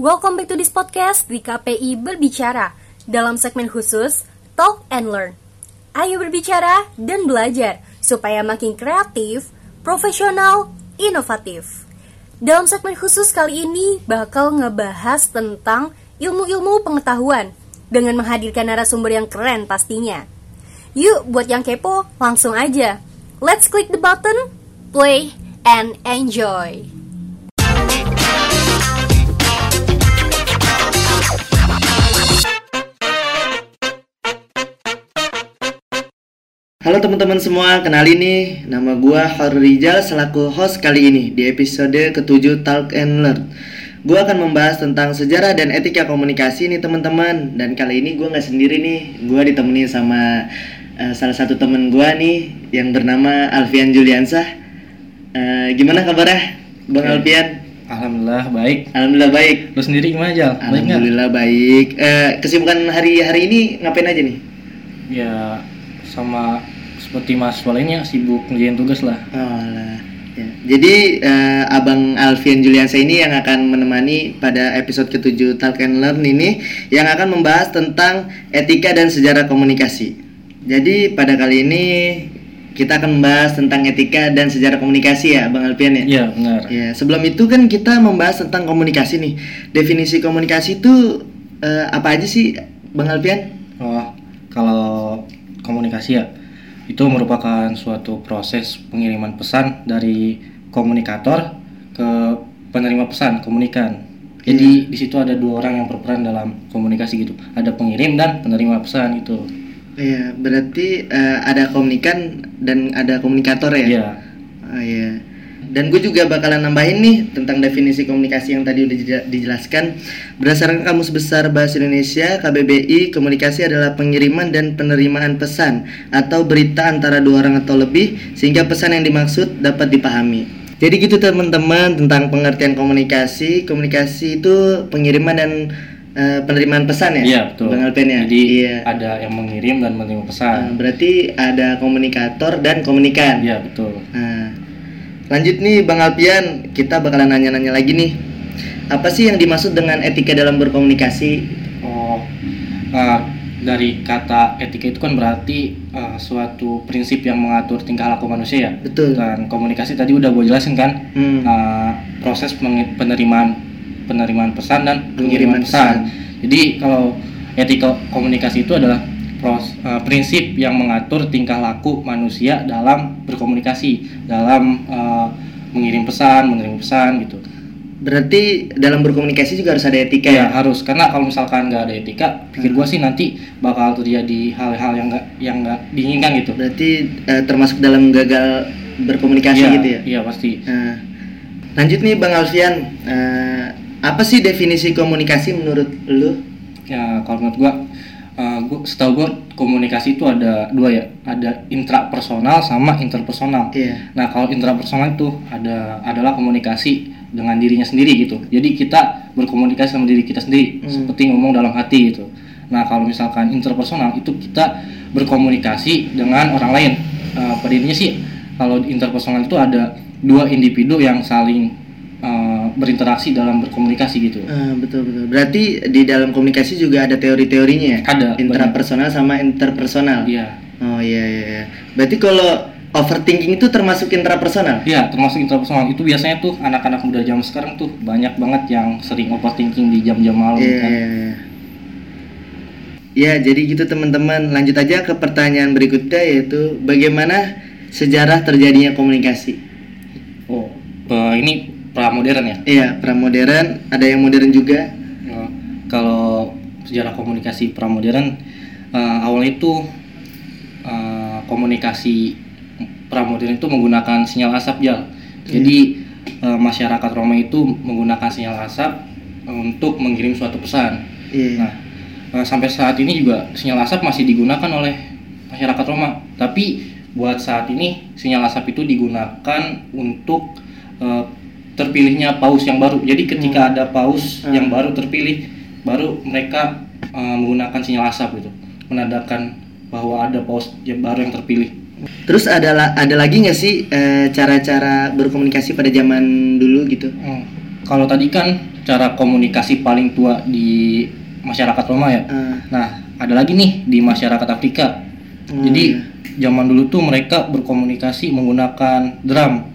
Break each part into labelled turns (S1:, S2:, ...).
S1: Welcome back to this podcast di KPI Berbicara dalam segmen khusus Talk and Learn. Ayo berbicara dan belajar supaya makin kreatif, profesional, inovatif. Dalam segmen khusus kali ini bakal ngebahas tentang ilmu-ilmu pengetahuan dengan menghadirkan narasumber yang keren pastinya. Yuk, buat yang kepo, langsung aja. Let's click the button, play, and enjoy.
S2: Halo teman-teman semua, kenalin nih Nama gua Rijal selaku host kali ini Di episode ketujuh Talk and Learn Gua akan membahas tentang sejarah dan etika komunikasi nih teman-teman Dan kali ini gua nggak sendiri nih Gua ditemani sama uh, salah satu temen gua nih Yang bernama Alfian Juliansah uh, Gimana kabarnya Bang
S3: Oke.
S2: Alfian?
S3: Alhamdulillah baik.
S2: Alhamdulillah baik
S3: Lu sendiri gimana Jal? Baik?
S2: Alhamdulillah baik Eh, Kesibukan hari-hari ini ngapain aja nih?
S3: Ya sama seperti mahasiswa lainnya sibuk ngerjain tugas lah.
S2: Oh lah. Ya. Jadi eh, Abang Alfian Juliansa ini yang akan menemani pada episode ketujuh Talk and Learn ini yang akan membahas tentang etika dan sejarah komunikasi. Jadi pada kali ini kita akan membahas tentang etika dan sejarah komunikasi ya, Bang Alfian ya.
S3: Iya benar.
S2: Ya, sebelum itu kan kita membahas tentang komunikasi nih. Definisi komunikasi itu eh, apa aja sih, Bang Alfian?
S3: Oh kalau komunikasi ya itu merupakan suatu proses pengiriman pesan dari komunikator ke penerima pesan komunikan. Jadi di situ ada dua orang yang berperan dalam komunikasi gitu. Ada pengirim dan penerima pesan itu.
S2: Iya, berarti eh, ada komunikan dan ada komunikator ya?
S3: Iya.
S2: Oh iya. Dan gue juga bakalan nambahin nih tentang definisi komunikasi yang tadi udah dijelaskan. Berdasarkan Kamus Besar Bahasa Indonesia, KBBI, komunikasi adalah pengiriman dan penerimaan pesan atau berita antara dua orang atau lebih sehingga pesan yang dimaksud dapat dipahami. Jadi gitu teman-teman tentang pengertian komunikasi. Komunikasi itu pengiriman dan eh, penerimaan pesan ya?
S3: Iya betul.
S2: Bang Alpen ya?
S3: Jadi
S2: iya.
S3: ada yang mengirim dan menerima pesan.
S2: berarti ada komunikator dan komunikan.
S3: Iya betul.
S2: Nah, lanjut nih Bang Alpian, kita bakalan nanya-nanya lagi nih. Apa sih yang dimaksud dengan etika dalam berkomunikasi?
S3: Oh, eh, dari kata etika itu kan berarti eh, suatu prinsip yang mengatur tingkah laku manusia ya.
S2: Betul.
S3: Dan komunikasi tadi udah gue jelasin kan,
S2: Hmm.
S3: eh, proses penerimaan penerimaan pesan dan
S2: Pengiriman
S3: pengiriman pesan. Jadi kalau etika komunikasi itu adalah pros- eh, prinsip yang mengatur tingkah laku manusia dalam berkomunikasi, dalam eh, mengirim pesan, menerima pesan gitu.
S2: Berarti dalam berkomunikasi juga harus ada etika
S3: Ya
S2: ya?
S3: harus karena kalau misalkan nggak ada etika, pikir gua sih nanti bakal terjadi hal-hal yang nggak yang nggak diinginkan gitu.
S2: Berarti eh, termasuk dalam gagal berkomunikasi
S3: Iya,
S2: gitu ya?
S3: Iya pasti.
S2: Nah, lanjut nih Bang Alfian, Eh, apa sih definisi komunikasi menurut lu?
S3: Ya kalau menurut gua, eh, gua setahu gua komunikasi itu ada dua ya, ada intrapersonal sama interpersonal.
S2: Iya.
S3: Nah kalau intrapersonal itu ada adalah komunikasi dengan dirinya sendiri gitu. Jadi kita berkomunikasi sama diri kita sendiri,
S2: Hmm.
S3: seperti ngomong dalam hati gitu. Nah kalau misalkan interpersonal itu kita berkomunikasi dengan orang lain. Eh, pada intinya sih kalau interpersonal itu ada dua individu yang saling berinteraksi dalam berkomunikasi gitu.
S2: Ah, betul betul. Berarti di dalam komunikasi juga ada teori-teorinya ya?
S3: Ada,
S2: Intrapersonal sama interpersonal.
S3: Iya.
S2: Oh iya iya. iya. Berarti kalau overthinking itu termasuk intrapersonal?
S3: Iya, termasuk interpersonal itu biasanya tuh anak-anak muda zaman sekarang tuh banyak banget yang sering overthinking di jam-jam malam
S2: Iya.
S3: kan.
S2: iya, iya. Ya, jadi gitu teman-teman. Lanjut aja ke pertanyaan berikutnya yaitu bagaimana sejarah terjadinya komunikasi?
S3: Oh, eh, ini pramodern ya.
S2: Iya, pramodern, ada yang modern juga.
S3: Eh, kalau sejarah komunikasi pramodern eh, awalnya itu eh, komunikasi pramodern itu menggunakan sinyal asap ya. Jadi eh, masyarakat Roma itu menggunakan sinyal asap untuk mengirim suatu pesan.
S2: Iya.
S3: Nah, eh, sampai saat ini juga sinyal asap masih digunakan oleh masyarakat Roma. Tapi buat saat ini sinyal asap itu digunakan untuk eh, terpilihnya paus yang baru. Jadi ketika ada paus
S2: Hmm.
S3: yang baru terpilih, baru mereka eh, menggunakan sinyal asap gitu, menandakan bahwa ada paus yang baru yang terpilih.
S2: Terus ada la- ada lagi nggak sih eh, cara-cara berkomunikasi pada zaman dulu gitu?
S3: Hmm. Kalau tadi kan cara komunikasi paling tua di masyarakat Roma ya.
S2: Ah,
S3: Nah, ada lagi nih di masyarakat Afrika.
S2: Oh,
S3: Jadi zaman dulu tuh mereka berkomunikasi menggunakan drum.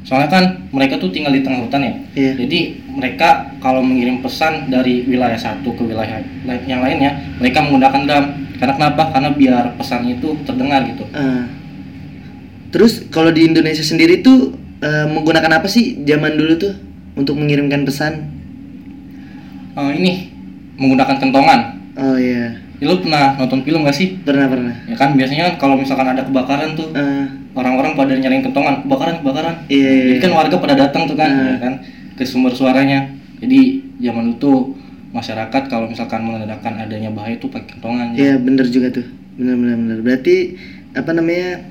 S3: Soalnya kan mereka tuh tinggal di tengah hutan ya.
S2: Iya.
S3: Jadi mereka kalau mengirim pesan dari wilayah satu ke wilayah lain- yang lainnya, mereka menggunakan drum. Karena kenapa? Karena biar pesannya itu terdengar gitu.
S2: Ah. Terus kalau di Indonesia sendiri tuh eh, menggunakan apa sih zaman dulu tuh untuk mengirimkan pesan?
S3: Eh, ini menggunakan kentongan.
S2: Oh iya,
S3: Ya, lu pernah nonton film gak sih?
S2: pernah pernah.
S3: Ya kan biasanya kalau misalkan ada kebakaran tuh
S2: Ah,
S3: orang-orang pada nyalain kentongan, kebakaran, kebakaran.
S2: Iya, iya,
S3: Jadi kan warga pada datang tuh kan,
S2: Ah.
S3: ya kan ke sumber suaranya. Jadi zaman itu masyarakat kalau misalkan menandakan adanya bahaya tuh pakai kentongan. ya.
S2: Iya bener juga tuh, bener bener bener. Berarti apa namanya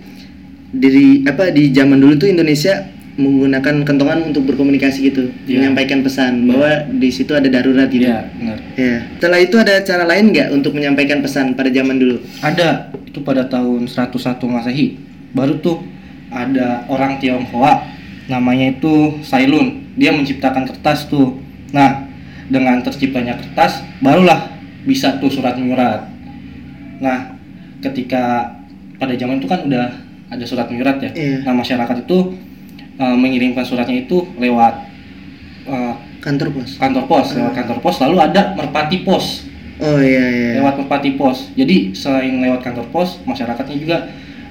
S2: dari apa di zaman dulu tuh Indonesia menggunakan kentongan untuk berkomunikasi gitu,
S3: Iya.
S2: menyampaikan pesan
S3: Iya.
S2: bahwa di situ ada darurat gitu.
S3: Iya, benar.
S2: Ya. Setelah itu ada cara lain nggak untuk menyampaikan pesan pada zaman dulu?
S3: Ada itu pada tahun 101 Masehi. Baru tuh ada orang Tionghoa namanya itu Sailun. Dia menciptakan kertas tuh. Nah, dengan terciptanya kertas barulah bisa tuh surat menyurat. Nah, ketika pada zaman itu kan udah ada surat menyurat ya.
S2: Iya.
S3: Nah, masyarakat itu uh, mengirimkan suratnya itu lewat uh,
S2: Kantor pos.
S3: kantor pos, lewat kantor pos lalu ada merpati pos
S2: Oh iya iya.
S3: lewat merpati pos. Jadi selain lewat kantor pos, masyarakatnya juga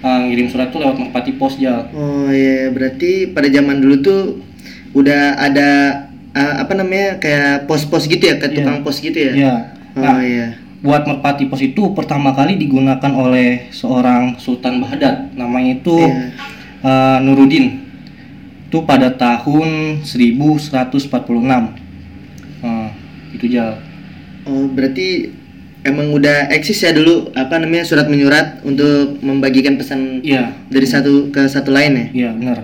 S3: uh, ngirim surat tuh lewat merpati pos jal.
S2: Oh iya, berarti pada zaman dulu tuh udah ada uh, apa namanya kayak pos-pos gitu ya, kayak
S3: Iya.
S2: tukang pos gitu ya?
S3: Iya.
S2: Oh
S3: Nah,
S2: iya.
S3: buat merpati pos itu pertama kali digunakan oleh seorang Sultan Baghdad, namanya itu
S2: Iya.
S3: uh, Nuruddin. Itu pada tahun 1146. Uh, itu jal.
S2: Oh berarti emang udah eksis ya dulu apa namanya surat menyurat untuk membagikan pesan
S3: Iya.
S2: dari satu ke satu lain ya?
S3: Iya benar.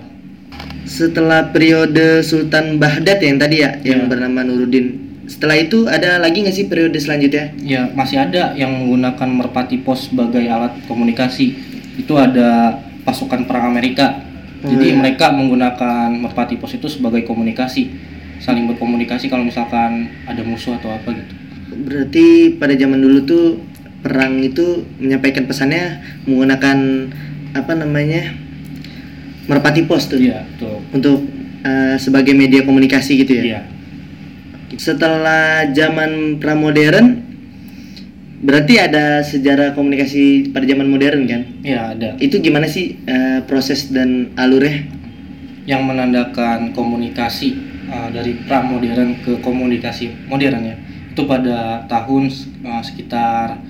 S2: Setelah periode Sultan Baghdad ya yang tadi ya, yang
S3: Iya.
S2: bernama Nuruddin. Setelah itu ada lagi nggak sih periode selanjutnya?
S3: Ya, masih ada yang menggunakan merpati pos sebagai alat komunikasi. Itu ada pasukan perang Amerika. Jadi
S2: Hmm.
S3: mereka menggunakan merpati pos itu sebagai komunikasi, saling berkomunikasi kalau misalkan ada musuh atau apa gitu.
S2: Berarti pada zaman dulu tuh perang itu menyampaikan pesannya menggunakan apa namanya merpati pos tuh
S3: Iya, betul.
S2: untuk eh, sebagai media komunikasi gitu ya.
S3: Iya.
S2: Setelah zaman pramodern berarti ada sejarah komunikasi pada zaman modern kan?
S3: Iya, ada.
S2: Itu gimana sih eh, proses dan alurnya?
S3: Yang menandakan komunikasi uh, dari pramodern ke komunikasi modern ya. Itu pada tahun uh, sekitar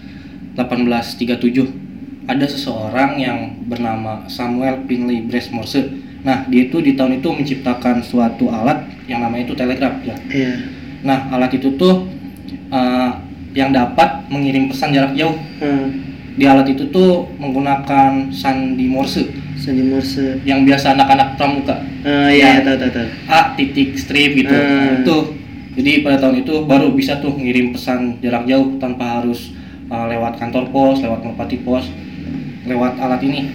S3: 1837 ada seseorang yang bernama Samuel Pinley Brace Morse. Nah, dia itu di tahun itu menciptakan suatu alat yang namanya itu telegraf ya.
S2: Iya.
S3: Nah, alat itu tuh uh, yang dapat mengirim pesan jarak jauh.
S2: Hmm.
S3: Di alat itu tuh menggunakan sandi Morse
S2: Sandi Morse.
S3: yang biasa anak-anak pramuka.
S2: Eh, iya,
S3: Ya.
S2: tahu tahu tahu.
S3: A titik strip gitu. Nah, itu. Jadi pada tahun itu baru bisa tuh ngirim pesan jarak jauh tanpa harus uh, lewat kantor pos, lewat merpati pos, lewat alat ini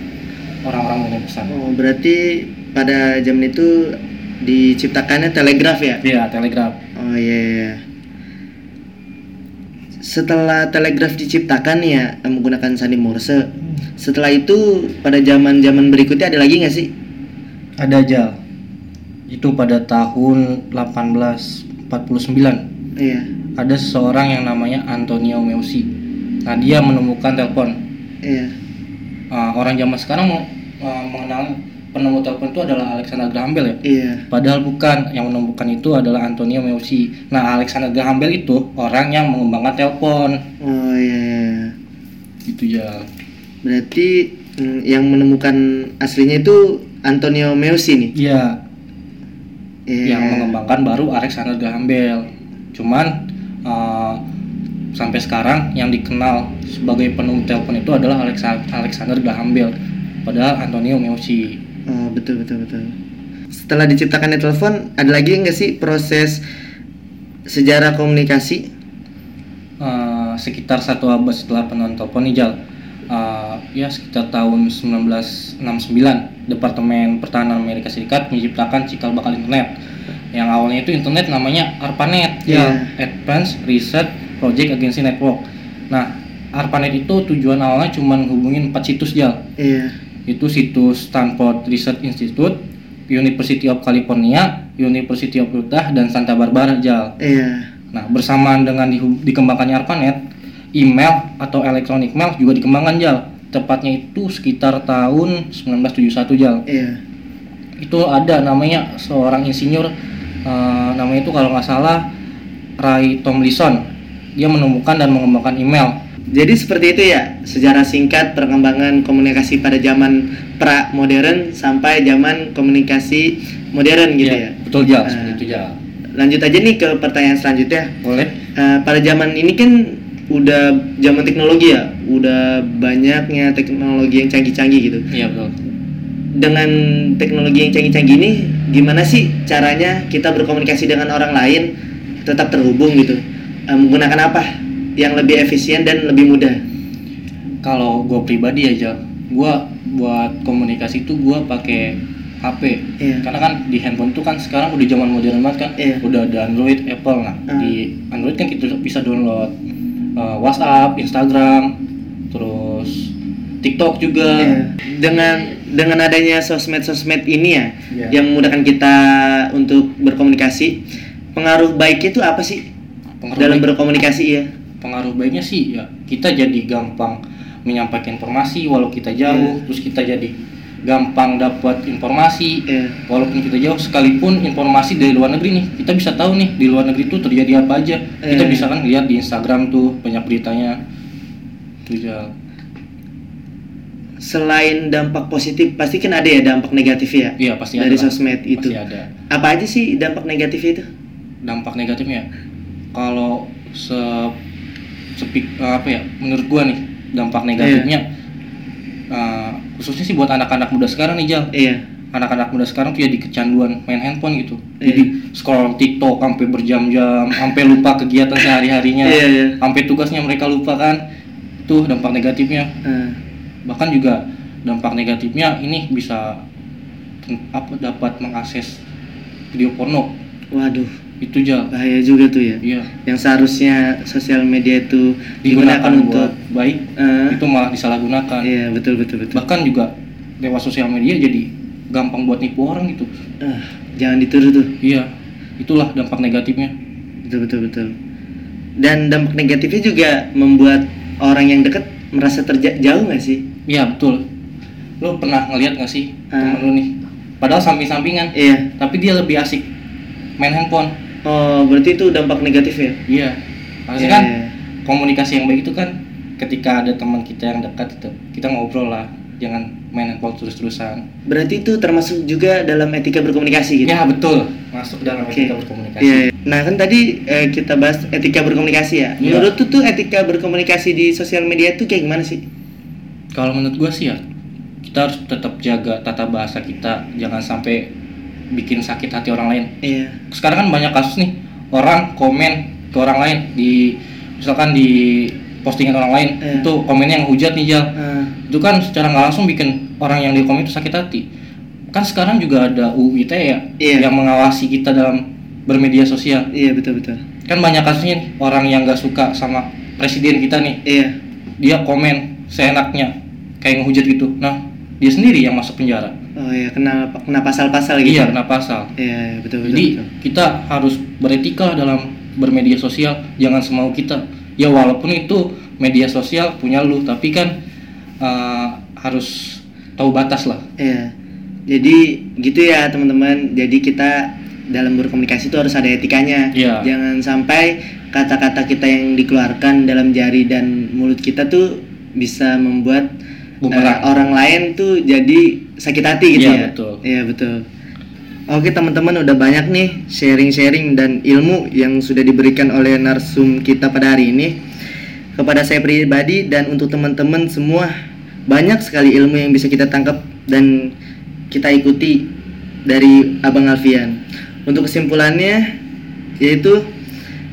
S3: orang-orang mengirim pesan.
S2: Oh, berarti pada zaman itu diciptakannya telegraf ya?
S3: Iya, telegraf.
S2: Oh iya. iya. Setelah telegraf diciptakan ya eh, menggunakan sandi Morse. Setelah itu pada zaman-zaman berikutnya ada lagi nggak sih?
S3: Ada aja. Itu pada tahun 1849.
S2: Iya.
S3: Ada seseorang yang namanya Antonio Meucci. Nah, dia menemukan telepon.
S2: Iya.
S3: Uh, orang zaman sekarang uh, mengenal penemu telepon itu adalah Alexander Graham Bell ya.
S2: Iya.
S3: Padahal bukan, yang menemukan itu adalah Antonio Meucci. Nah, Alexander Graham Bell itu orang yang mengembangkan telepon.
S2: Oh iya. iya.
S3: Gitu ya.
S2: Berarti mm, yang menemukan aslinya itu Antonio Meucci nih.
S3: Iya,
S2: Iya.
S3: yang mengembangkan baru Alexander Graham Bell. Cuman uh, sampai sekarang yang dikenal sebagai penemu telepon itu adalah Alexa- Alexander Graham Bell. Padahal Antonio Meucci.
S2: Oh betul betul betul. Setelah diciptakannya telepon, ada lagi nggak sih proses sejarah komunikasi?
S3: Uh, sekitar satu abad setelah penemuan telepon nih Jal. Uh, ya sekitar tahun 1969 Departemen Pertahanan Amerika Serikat menciptakan cikal bakal internet yang awalnya itu internet namanya ARPANET
S2: Iya.
S3: ya Advanced Research Project Agency Network nah ARPANET itu tujuan awalnya cuma hubungin empat situs jal
S2: Iya.
S3: itu situs Stanford Research Institute University of California University of Utah dan Santa Barbara jal
S2: Iya.
S3: Nah, bersamaan dengan dihu- dikembangkannya ARPANET, email atau electronic mail juga dikembangkan Jal. Tepatnya itu sekitar tahun 1971 Jal.
S2: Iya.
S3: Itu ada namanya seorang insinyur eh, namanya itu kalau nggak salah Ray Tomlinson. Dia menemukan dan mengembangkan email.
S2: Jadi seperti itu ya sejarah singkat perkembangan komunikasi pada zaman pra modern sampai zaman komunikasi modern gitu ya.
S3: Betul Jal,
S2: Ah.
S3: seperti itu Jal.
S2: Lanjut aja nih ke pertanyaan selanjutnya.
S3: Boleh?
S2: Eh, pada zaman ini kan udah zaman teknologi ya, udah banyaknya teknologi yang canggih-canggih gitu.
S3: Iya betul.
S2: Dengan teknologi yang canggih-canggih ini, gimana sih caranya kita berkomunikasi dengan orang lain tetap terhubung gitu? Eh, menggunakan apa yang lebih efisien dan lebih mudah?
S3: Kalau gue pribadi aja, gue buat komunikasi itu gue pakai HP.
S2: Iya.
S3: Karena kan di handphone tuh kan sekarang udah zaman modern banget kan.
S2: Iya.
S3: Udah ada Android, Apple. Nah,
S2: Ah.
S3: di Android kan kita bisa download uh, WhatsApp, Instagram, terus TikTok juga.
S2: Iya. Dengan dengan adanya sosmed-sosmed ini ya,
S3: Iya.
S2: yang memudahkan kita untuk berkomunikasi, pengaruh baiknya itu apa sih
S3: Pengaruh
S2: dalam
S3: baik-
S2: berkomunikasi ya?
S3: pengaruh baiknya sih ya kita jadi gampang menyampaikan informasi walau kita jauh,
S2: Iya.
S3: terus kita jadi gampang dapat informasi
S2: Iya.
S3: walaupun kita jauh sekalipun informasi dari luar negeri nih kita bisa tahu nih di luar negeri tuh terjadi apa aja kita
S2: Eh.
S3: bisa kan lihat di Instagram tuh banyak beritanya itu Jal.
S2: Selain dampak positif, pasti kan ada ya dampak negatif ya
S3: iya pasti
S2: dari
S3: ada lah.
S2: sosmed itu.
S3: pasti ada
S2: Apa aja sih dampak negatif itu?
S3: dampak negatifnya kalau se sepik eh, apa ya menurut gua nih dampak negatifnya eh, khususnya sih buat anak-anak muda sekarang nih Jal
S2: Iya.
S3: anak-anak muda sekarang tuh jadi kecanduan main handphone gitu.
S2: Iya.
S3: Jadi scroll TikTok sampai berjam-jam, sampai lupa kegiatan sehari-harinya,
S2: Iya, iya.
S3: sampai tugasnya mereka lupa kan. Tuh dampak negatifnya.
S2: Eh,
S3: Bahkan juga dampak negatifnya ini bisa apa dapat mengakses video porno.
S2: waduh,
S3: Itu aja.
S2: bahaya juga tuh ya.
S3: Iya.
S2: Yang seharusnya sosial media itu
S3: Digunakan
S2: digunakan untuk
S3: baik,
S2: eh,
S3: itu malah disalahgunakan.
S2: Iya, betul betul betul.
S3: Bahkan juga lewat sosial media jadi gampang buat nipu orang gitu.
S2: Eh, jangan ditiru tuh.
S3: Iya. Itulah dampak negatifnya.
S2: Betul betul betul. Dan dampak negatifnya juga membuat orang yang dekat merasa terjauh nggak sih?
S3: Iya betul. Lo pernah ngeliat gak sih
S2: Ah.
S3: temen lo nih? Padahal samping-sampingan,
S2: Iya.
S3: tapi dia lebih asik main handphone.
S2: Oh, berarti itu dampak negatif ya?
S3: Iya. Maksudnya
S2: Iya,
S3: kan
S2: iya.
S3: komunikasi yang baik itu kan ketika ada teman kita yang dekat itu kita ngobrol lah, jangan main handphone terus-terusan.
S2: Berarti itu termasuk juga dalam etika berkomunikasi gitu.
S3: Ya betul, masuk dalam
S2: Oke.
S3: etika berkomunikasi.
S2: Iya, iya. Nah kan tadi eh, kita bahas etika berkomunikasi ya.
S3: Iya.
S2: Menurut tuh tuh etika berkomunikasi di sosial media tuh kayak gimana sih?
S3: Kalau menurut gua sih ya, kita harus tetap jaga tata bahasa kita, jangan sampai bikin sakit hati orang lain.
S2: Iya.
S3: sekarang kan banyak kasus nih orang komen ke orang lain di misalkan di postingan orang lain
S2: Iya.
S3: itu komennya yang hujat nih Jal
S2: Eh,
S3: itu kan secara nggak langsung bikin orang yang di komen itu sakit hati kan sekarang juga ada UU ITE ya
S2: Iya.
S3: yang mengawasi kita dalam bermedia sosial
S2: iya betul betul.
S3: kan banyak kasusnya orang yang nggak suka sama presiden kita nih
S2: Iya.
S3: dia komen seenaknya kayak ngehujat gitu nah dia sendiri yang masuk penjara
S2: Oh iya kena kena pasal-pasal gitu.
S3: iya kena pasal
S2: Iya, iya, betul betul.
S3: Jadi
S2: betul.
S3: kita harus beretika dalam bermedia sosial, jangan semau kita. Ya walaupun itu media sosial punya lu, tapi kan eh, harus tahu batas lah.
S2: Iya. Jadi gitu ya teman-teman. Jadi kita dalam berkomunikasi itu harus ada etikanya.
S3: Iya.
S2: Jangan sampai kata-kata kita yang dikeluarkan dalam jari dan mulut kita tuh bisa membuat
S3: Bumerang.
S2: eh, orang lain tuh jadi sakit hati gitu
S3: Iya,
S2: ya.
S3: betul.
S2: Iya betul. Oke teman-teman udah banyak nih sharing-sharing dan ilmu yang sudah diberikan oleh narsum kita pada hari ini kepada saya pribadi dan untuk teman-teman semua banyak sekali ilmu yang bisa kita tangkap dan kita ikuti dari Abang Alfian. Untuk kesimpulannya yaitu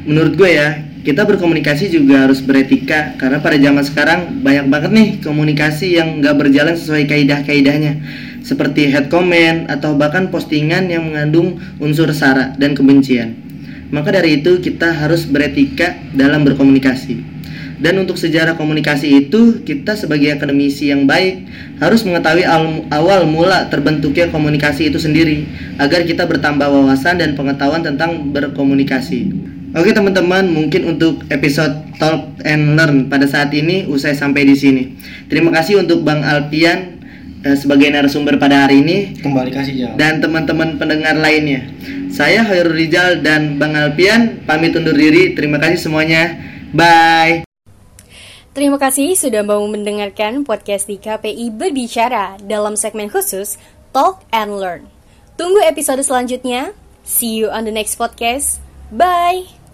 S2: menurut gue ya kita berkomunikasi juga harus beretika karena pada zaman sekarang banyak banget nih komunikasi yang nggak berjalan sesuai kaidah-kaidahnya seperti head comment atau bahkan postingan yang mengandung unsur sara dan kebencian. Maka dari itu kita harus beretika dalam berkomunikasi. Dan untuk sejarah komunikasi itu, kita sebagai akademisi yang baik harus mengetahui awal mula terbentuknya komunikasi itu sendiri agar kita bertambah wawasan dan pengetahuan tentang berkomunikasi. Oke teman-teman, mungkin untuk episode Talk and Learn pada saat ini usai sampai di sini. Terima kasih untuk Bang Alpian eh, sebagai narasumber pada hari ini.
S3: Kembali kasih ya.
S2: Dan teman-teman pendengar lainnya. Saya Khairul Rizal dan Bang Alpian pamit undur diri. Terima kasih semuanya. Bye.
S1: Terima kasih sudah mau mendengarkan podcast di KPI Berbicara dalam segmen khusus Talk and Learn. Tunggu episode selanjutnya. See you on the next podcast. Bye.